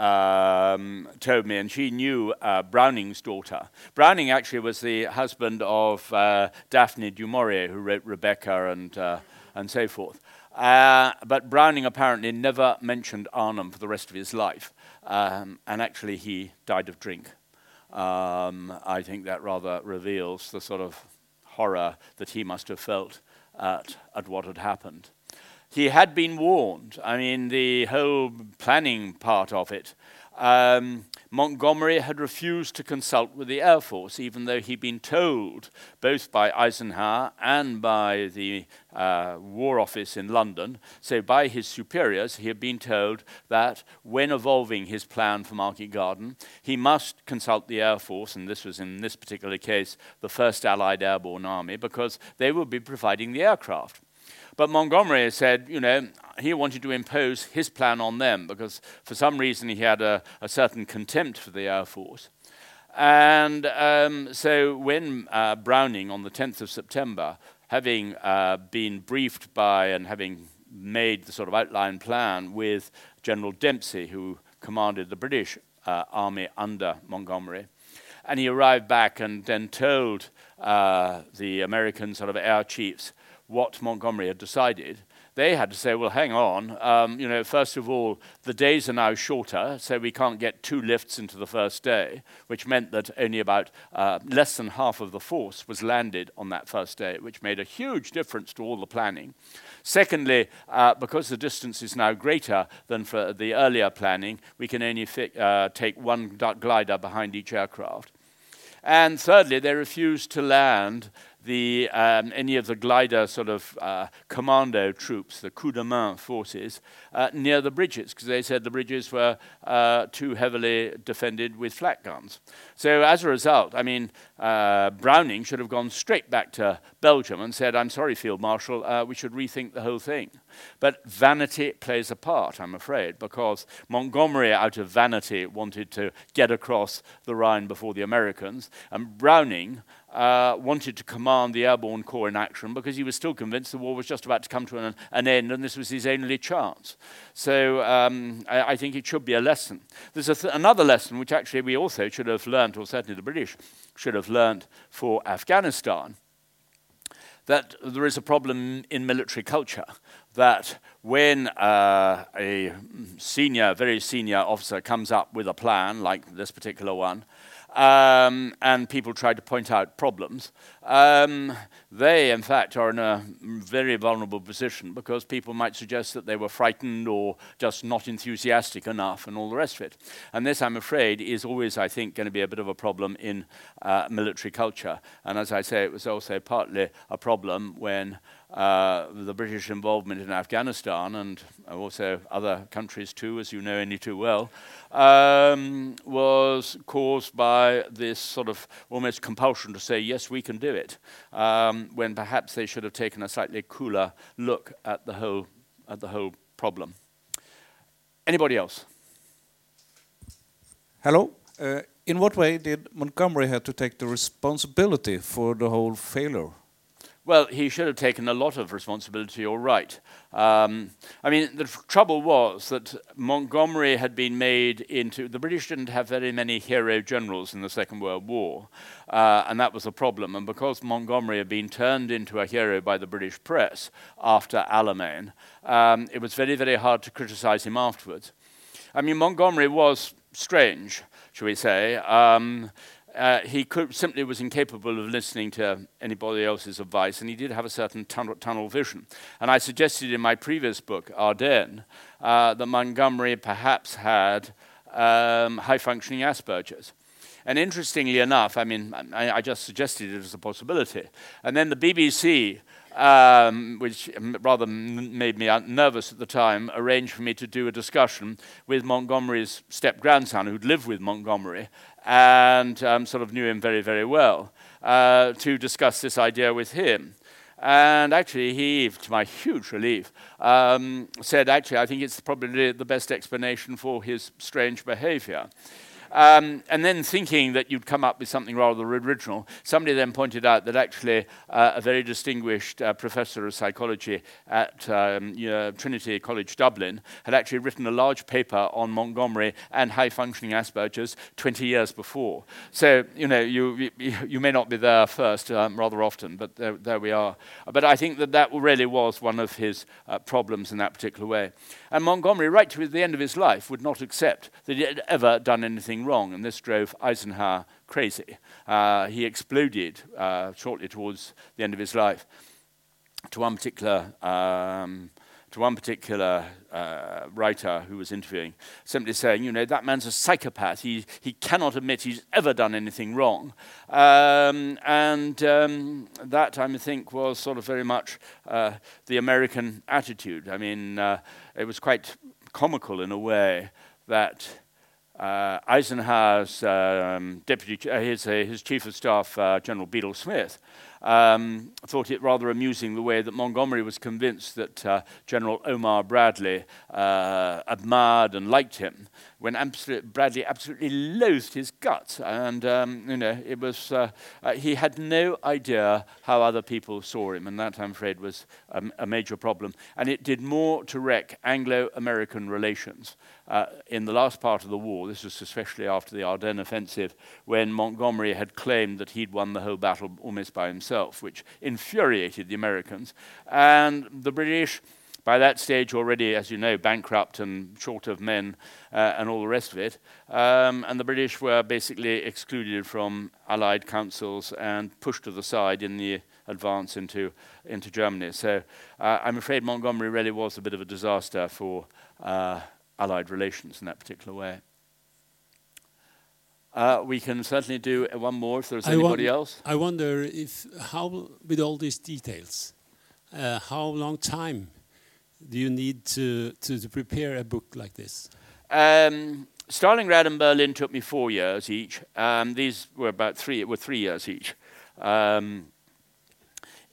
um, told me, and she knew uh, Browning's daughter. Browning actually was the husband of uh, Daphne du Maurier, who wrote Rebecca and, uh, and so forth. Uh, but Browning apparently never mentioned Arnhem for the rest of his life, um, and actually he died of drink. Um, I think that rather reveals the sort of horror that he must have felt at, at what had happened he had been warned. I mean, the whole planning part of it. Um, Montgomery had refused to consult with the Air Force, even though he'd been told, both by Eisenhower and by the uh, War Office in London, so by his superiors, he had been told that when evolving his plan for Market Garden, he must consult the Air Force, and this was in this particular case the 1st Allied Airborne Army, because they would be providing the aircraft. But Montgomery said, you know, he wanted to impose his plan on them because for some reason he had a, a certain contempt for the Air Force. And um, so when uh, Browning, on the 10th of September, having uh, been briefed by and having made the sort of outline plan with General Dempsey, who commanded the British uh, army under Montgomery, and he arrived back and then told uh, the American sort of air chiefs what Montgomery had decided, they had to say, well, hang on, um, you know, first of all, the days are now shorter, so we can't get two lifts into the first day, which meant that only about uh, less than half of the force was landed on that first day, which made a huge difference to all the planning. Secondly, uh, because the distance is now greater than for the earlier planning, we can only fi- uh, take one glider behind each aircraft. And thirdly, they refused to land the, um, any of the glider sort of uh, commando troops, the coup de main forces, uh, near the bridges, because they said the bridges were uh, too heavily defended with flak guns. So as a result, I mean, uh, Browning should have gone straight back to Belgium and said, I'm sorry, Field Marshal, uh, we should rethink the whole thing. But vanity plays a part, I'm afraid, because Montgomery, out of vanity, wanted to get across the Rhine before the Americans, and Browning, uh, wanted to command the Airborne Corps in action because he was still convinced the war was just about to come to an, an end and this was his only chance. So um, I, I, think it should be a lesson. There's a th- another lesson which actually we also should have learned, or certainly the British should have learned for Afghanistan. That there is a problem in military culture. That when uh, a senior, very senior officer comes up with a plan, like this particular one, um, and people try to point out problems, um, they, in fact, are in a very vulnerable position because people might suggest that they were frightened or just not enthusiastic enough and all the rest of it. And this, I'm afraid, is always, I think, going to be a bit of a problem in uh, military culture. And as I say, it was also partly a problem when uh, the British involvement in Afghanistan and also other countries too, as you know only too well, um, was caused by this sort of almost compulsion to say, yes, we can do it, um, when perhaps they should have taken a slightly cooler look at the whole, at the whole problem. Anybody else? Hello. Uh, in what way did Montgomery have to take the responsibility for the whole failure? Well, he should have taken a lot of responsibility, all right. Um, I mean, the trouble was that Montgomery had been made into. The British didn't have very many hero generals in the Second World War, uh, and that was a problem. And because Montgomery had been turned into a hero by the British press after Alamein, um, it was very, very hard to criticize him afterwards. I mean, Montgomery was strange, shall we say. Um, uh, he could, simply was incapable of listening to anybody else's advice, and he did have a certain tunnel, tunnel vision. And I suggested in my previous book, Ardennes, uh, that Montgomery perhaps had um, high functioning Asperger's. And interestingly enough, I mean, I, I, just suggested it as a possibility. And then the BBC, um, which rather made me nervous at the time, arranged for me to do a discussion with Montgomery's step grandson, who'd lived with Montgomery, and um, sort of knew him very, very well, uh, to discuss this idea with him. And actually, he, to my huge relief, um, said, actually, I think it's probably the best explanation for his strange behavior. Um, and then thinking that you'd come up with something rather original, somebody then pointed out that actually uh, a very distinguished uh, professor of psychology at um, Trinity College Dublin had actually written a large paper on Montgomery and high functioning Asperger's 20 years before. So, you know, you, you, you may not be there first um, rather often, but there, there, we are. But I think that that really was one of his uh, problems in that particular way. And Montgomery, right to the end of his life, would not accept that he had ever done anything wrong, and this drove Eisenhower crazy. Uh, he exploded uh, shortly towards the end of his life to one particular um, to one particular uh, writer who was interviewing, simply saying, you know, that man's a psychopath. He, he cannot admit he's ever done anything wrong. Um, and um, that, I think, was sort of very much uh, the American attitude. I mean, uh, it was quite comical in a way that uh, Eisenhower's um, deputy, uh, his, uh, his chief of staff, General Bedell Smith, um, thought it rather amusing the way that Montgomery was convinced that uh, General Omar Bradley uh, admired and liked him, when absolute, Bradley absolutely loathed his guts. And, um, you know, it was, uh, uh, he had no idea how other people saw him, and that, I'm afraid, was um, a major problem. And it did more to wreck Anglo American relations uh, in the last part of the war. This was especially after the Ardennes offensive, when Montgomery had claimed that he'd won the whole battle almost by himself, which infuriated the Americans. And the British by that stage already, as you know, bankrupt and short of men uh, and all the rest of it. Um, and the British were basically excluded from Allied councils and pushed to the side in the advance into, into Germany. So uh, I'm afraid Montgomery really was a bit of a disaster for uh, Allied relations in that particular way. Uh, we can certainly do one more if there's I anybody else. I wonder if how, with all these details, uh, how long time do you need to, to, to prepare a book like this? Um, Stalingrad and Berlin took me four years each. Um, these were about three, were three years each. Um,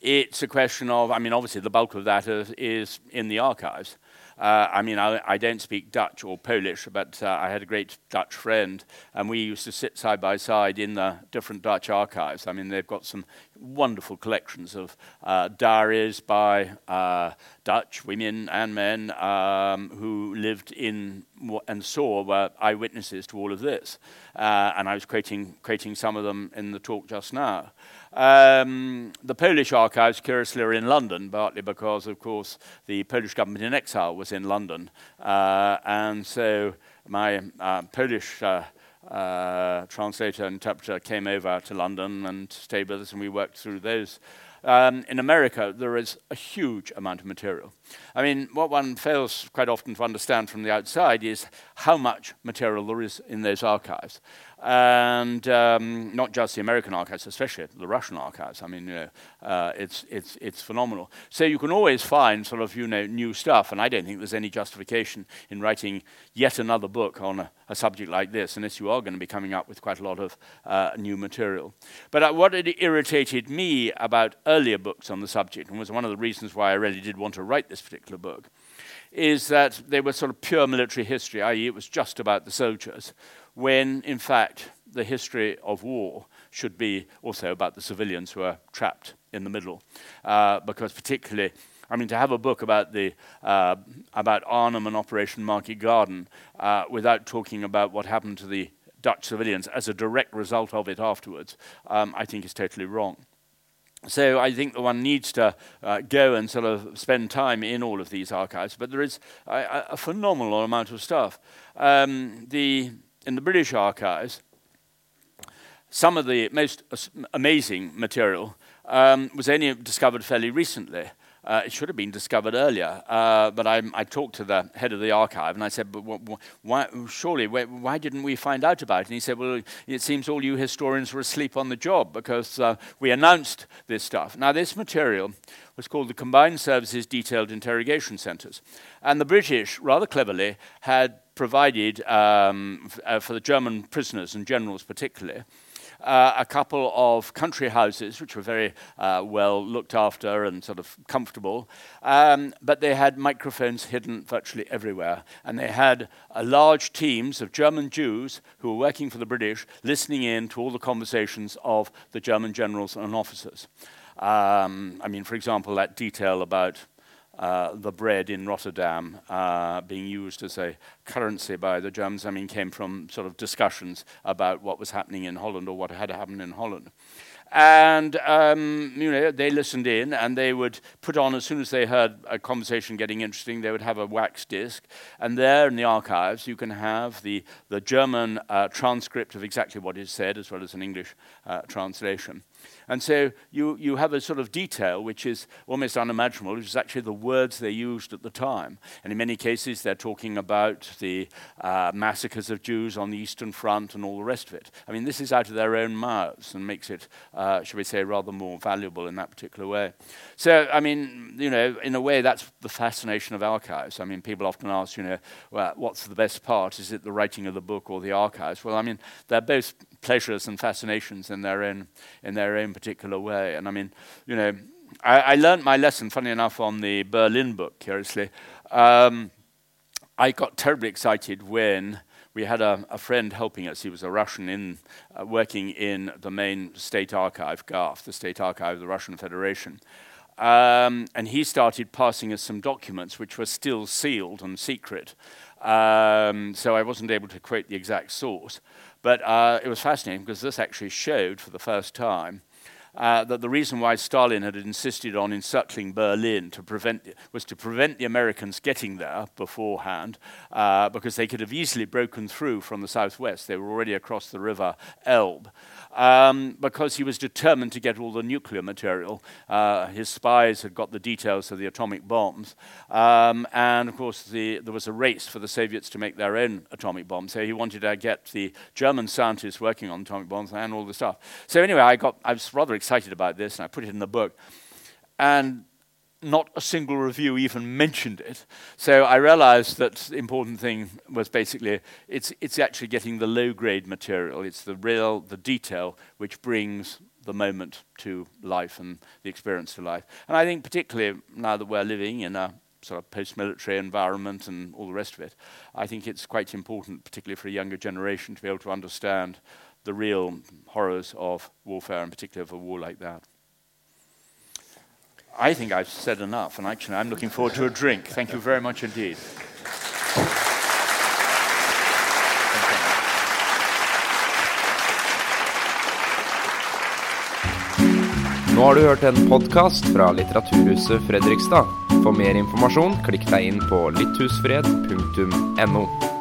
it's a question of, I mean, obviously the bulk of that is, is in the archives. Uh, I mean, I, I, don't speak Dutch or Polish, but uh, I had a great Dutch friend, and we used to sit side by side in the different Dutch archives. I mean, they've got some wonderful collections of uh, diaries by uh, Dutch women and men um, who lived in and saw were eyewitnesses to all of this. Uh, and I was quoting, quoting some of them in the talk just now. Um, the Polish archives, curiously, are in London, partly because, of course, the Polish government in exile was in London. Uh, and so my uh, Polish uh, uh translator and interpreter came over to London and stayed with us, and we worked through those um, in America, there is a huge amount of material. I mean, what one fails quite often to understand from the outside is how much material there is in those archives and um, not just the American archives, especially the Russian archives. I mean, you know, uh, it's it's it's phenomenal. So you can always find sort of you know new stuff, and I don't think there's any justification in writing yet another book on a, a subject like this, unless you are going to be coming up with quite a lot of uh, new material. But uh, what it irritated me about earlier books on the subject, and was one of the reasons why I really did want to write this particular book, is that they were sort of pure military history, i.e., it was just about the soldiers when in fact the history of war should be also about the civilians who are trapped in the middle. Uh, because particularly, I mean, to have a book about the uh, about Arnhem and Operation Market Garden uh, without talking about what happened to the Dutch civilians as a direct result of it afterwards, um, I think is totally wrong. So I think that one needs to uh, go and sort of spend time in all of these archives. But there is a, a phenomenal amount of stuff. Um, the in the British archives, some of the most amazing material um, was only discovered fairly recently. Uh, it should have been discovered earlier, uh, but I, I, talked to the head of the archive and I said, "But why, surely, why, why, didn't we find out about it?" And he said, "Well, it seems all you historians were asleep on the job because uh, we announced this stuff." Now, this material was called the Combined Services Detailed Interrogation Centres, and the British, rather cleverly, had provided um, uh, for the German prisoners and generals particularly uh, a couple of country houses, which were very uh, well looked after and sort of comfortable, um, but they had microphones hidden virtually everywhere. And they had uh, large teams of German Jews who were working for the British listening in to all the conversations of the German generals and officers. Um, I mean, for example, that detail about uh, the bread in Rotterdam uh, being used as a currency by the Germans, I mean, came from sort of discussions about what was happening in Holland or what had happened in Holland. And um, you know, they listened in, and they would put on as soon as they heard a conversation getting interesting. They would have a wax disc, and there in the archives you can have the the German uh, transcript of exactly what is said, as well as an English uh, translation. And so you, you have a sort of detail which is almost unimaginable, which is actually the words they used at the time. And in many cases, they're talking about the uh, massacres of Jews on the Eastern Front and all the rest of it. I mean, this is out of their own mouths and makes it, uh, shall we say, rather more valuable in that particular way. So, I mean, you know, in a way, that's the fascination of archives. I mean, people often ask, you know, well, what's the best part? Is it the writing of the book or the archives? Well, I mean, they're both pleasures and fascinations in their own in their own particular way. And I mean, you know, I, I learned my lesson, funny enough, on the Berlin book. Curiously, um, I got terribly excited when we had a, a, friend helping us. He was a Russian in uh, working in the main state archive, GARF, the state archive of the Russian Federation. Um, and he started passing us some documents which were still sealed and secret. Um, so I wasn't able to quote the exact source. But uh, it was fascinating because this actually showed for the first time uh, that the reason why Stalin had insisted on encircling Berlin to prevent, was to prevent the Americans getting there beforehand, uh, because they could have easily broken through from the southwest. They were already across the river Elbe um, because he was determined to get all the nuclear material. Uh, his spies had got the details of the atomic bombs. Um, and of course, the, there was a race for the Soviets to make their own atomic bombs. So he wanted to get the German scientists working on atomic bombs and all the stuff. So anyway, I, got, I was rather excited about this and I put it in the book. And not a single review even mentioned it. So I realized that the important thing was basically it's, it's actually getting the low grade material. It's the real, the detail, which brings the moment to life and the experience to life. And I think particularly now that we're living in a sort of post-military environment and all the rest of it, I think it's quite important, particularly for a younger generation, to be able to understand the real horrors of warfare, and particularly of a war like that. I think I've said enough, and actually, I'm looking forward to a drink. Thank you very much indeed. Nå har du hørt en podkast fra Litteraturhuset Fredrikstad. For mer informasjon, klikk deg inn på lytthusfred.no.